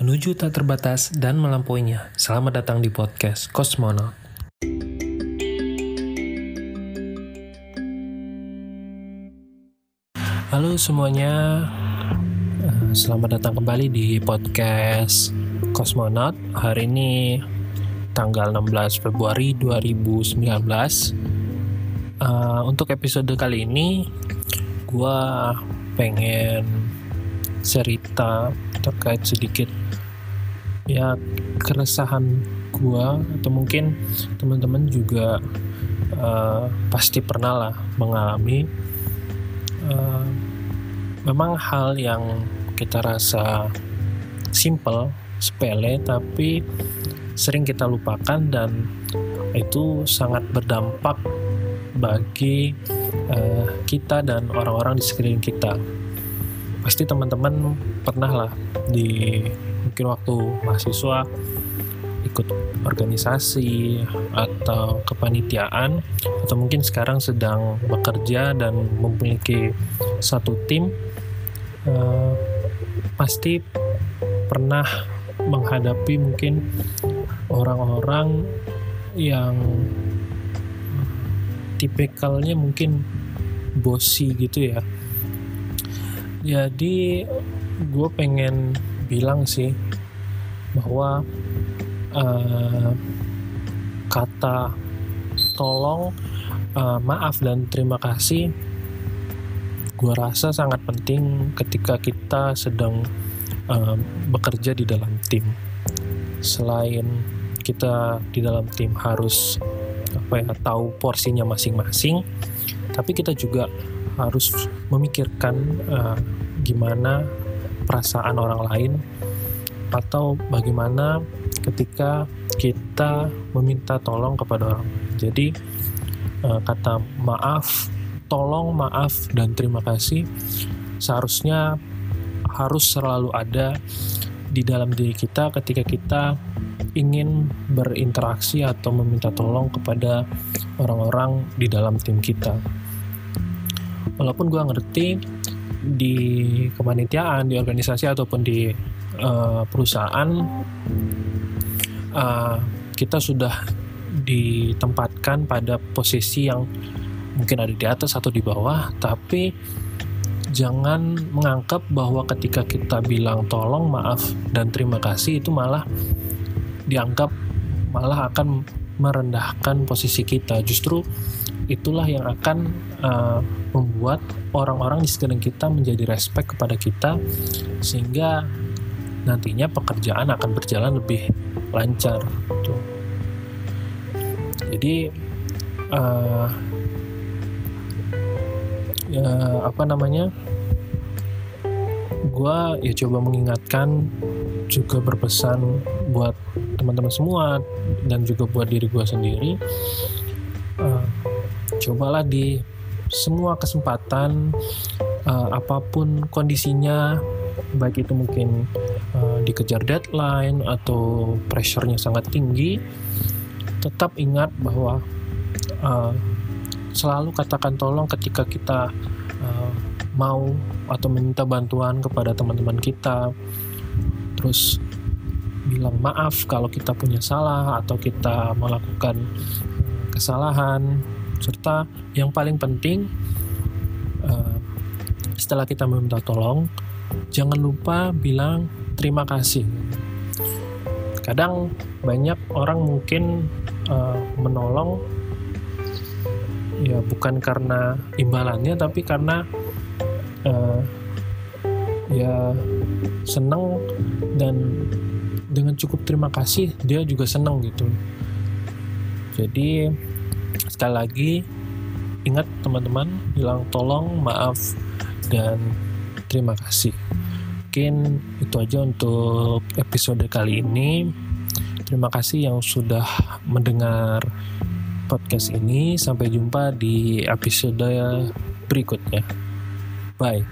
menuju tak terbatas dan melampauinya. Selamat datang di podcast Kosmonaut. Halo semuanya, Eh, selamat datang kembali di podcast Kosmonaut. Hari ini tanggal 16 Februari 2019. Eh, untuk episode kali ini, gua pengen cerita terkait sedikit ya keresahan gua atau mungkin teman-teman juga uh, pasti pernah lah mengalami uh, memang hal yang kita rasa simple sepele tapi sering kita lupakan dan itu sangat berdampak bagi uh, kita dan orang-orang di sekeliling kita pasti teman-teman pernah lah di mungkin waktu mahasiswa ikut organisasi atau kepanitiaan atau mungkin sekarang sedang bekerja dan memiliki satu tim uh, pasti pernah menghadapi mungkin orang-orang yang tipikalnya mungkin bosi gitu ya jadi gue pengen bilang sih bahwa uh, kata tolong uh, maaf dan terima kasih gue rasa sangat penting ketika kita sedang uh, bekerja di dalam tim. Selain kita di dalam tim harus apa ya tahu porsinya masing-masing tapi kita juga harus memikirkan uh, gimana perasaan orang lain atau bagaimana ketika kita meminta tolong kepada orang. Jadi uh, kata maaf, tolong, maaf dan terima kasih seharusnya harus selalu ada di dalam diri kita ketika kita ingin berinteraksi atau meminta tolong kepada orang-orang di dalam tim kita walaupun gue ngerti di kepanitiaan di organisasi ataupun di uh, perusahaan uh, kita sudah ditempatkan pada posisi yang mungkin ada di atas atau di bawah tapi jangan menganggap bahwa ketika kita bilang tolong maaf dan terima kasih itu malah dianggap malah akan merendahkan posisi kita justru itulah yang akan uh, membuat orang-orang di sekeliling kita menjadi respect kepada kita sehingga nantinya pekerjaan akan berjalan lebih lancar gitu. jadi uh, ya apa namanya gue ya coba mengingatkan juga berpesan buat teman-teman semua dan juga buat diri gue sendiri uh, cobalah di semua kesempatan uh, apa pun kondisinya baik itu mungkin uh, dikejar deadline atau pressure-nya sangat tinggi tetap ingat bahwa uh, selalu katakan tolong ketika kita uh, mau atau meminta bantuan kepada teman-teman kita. Terus bilang maaf kalau kita punya salah atau kita melakukan kesalahan. Serta yang paling penting uh, setelah kita meminta tolong jangan lupa bilang terima kasih. Kadang banyak orang mungkin uh, menolong ya bukan karena imbalannya tapi karena uh, ya senang dan dengan cukup terima kasih dia juga senang gitu. Jadi sekali lagi ingat teman-teman bilang tolong maaf dan terima kasih. Mungkin itu aja untuk episode kali ini. Terima kasih yang sudah mendengar podcast ini. Sampai jumpa di episode berikutnya. Bye